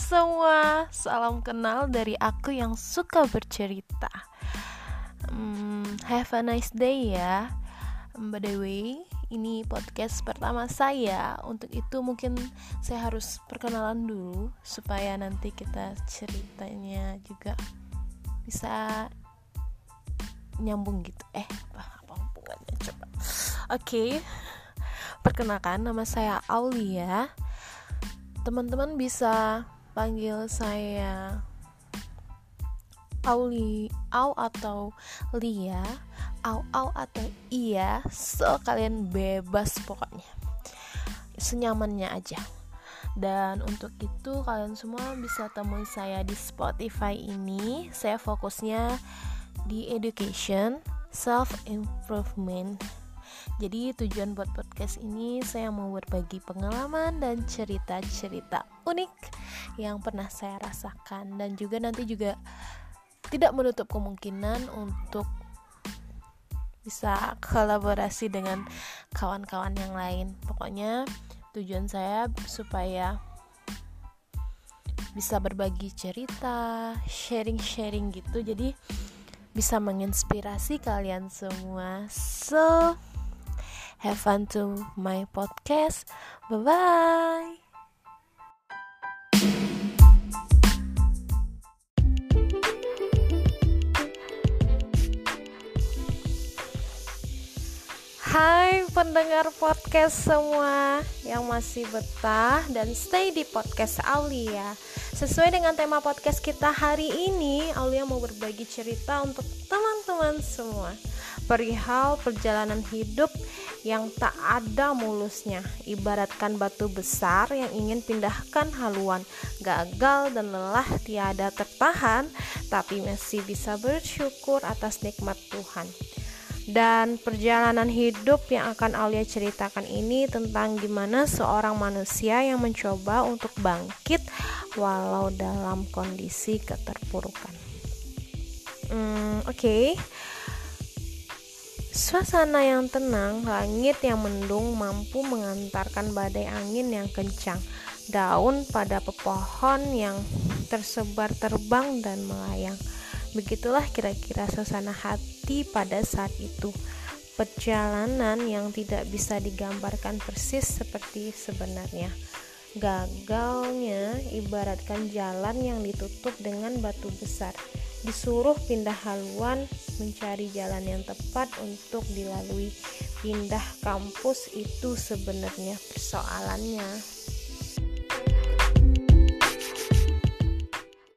semua, salam kenal dari aku yang suka bercerita. Hmm, have a nice day ya. By the way, ini podcast pertama saya. Untuk itu mungkin saya harus perkenalan dulu supaya nanti kita ceritanya juga bisa nyambung gitu. Eh, apa apa hubungannya coba? Oke. Okay. Perkenalkan nama saya Aulia. Teman-teman bisa panggil saya Auli Au atau Lia Au Au atau Iya So kalian bebas pokoknya. Senyamannya aja. Dan untuk itu kalian semua bisa temui saya di Spotify ini. Saya fokusnya di education, self improvement jadi tujuan buat podcast ini saya mau berbagi pengalaman dan cerita-cerita unik yang pernah saya rasakan dan juga nanti juga tidak menutup kemungkinan untuk bisa kolaborasi dengan kawan-kawan yang lain. Pokoknya tujuan saya supaya bisa berbagi cerita, sharing-sharing gitu. Jadi bisa menginspirasi kalian semua. So, Have fun to my podcast. Bye bye. Hai pendengar podcast semua yang masih betah dan stay di podcast Aulia. Sesuai dengan tema podcast kita hari ini, Aulia mau berbagi cerita untuk teman-teman semua perihal perjalanan hidup yang tak ada mulusnya, ibaratkan batu besar yang ingin pindahkan haluan, gagal dan lelah tiada tertahan, tapi masih bisa bersyukur atas nikmat Tuhan. Dan perjalanan hidup yang akan Aulia ceritakan ini tentang gimana seorang manusia yang mencoba untuk bangkit walau dalam kondisi keterpurukan. Hmm, Oke, okay. Suasana yang tenang, langit yang mendung mampu mengantarkan badai angin yang kencang. Daun pada pepohon yang tersebar terbang dan melayang. Begitulah kira-kira suasana hati pada saat itu. Perjalanan yang tidak bisa digambarkan persis seperti sebenarnya. Gagalnya ibaratkan jalan yang ditutup dengan batu besar. Disuruh pindah haluan mencari jalan yang tepat untuk dilalui. Pindah kampus itu sebenarnya persoalannya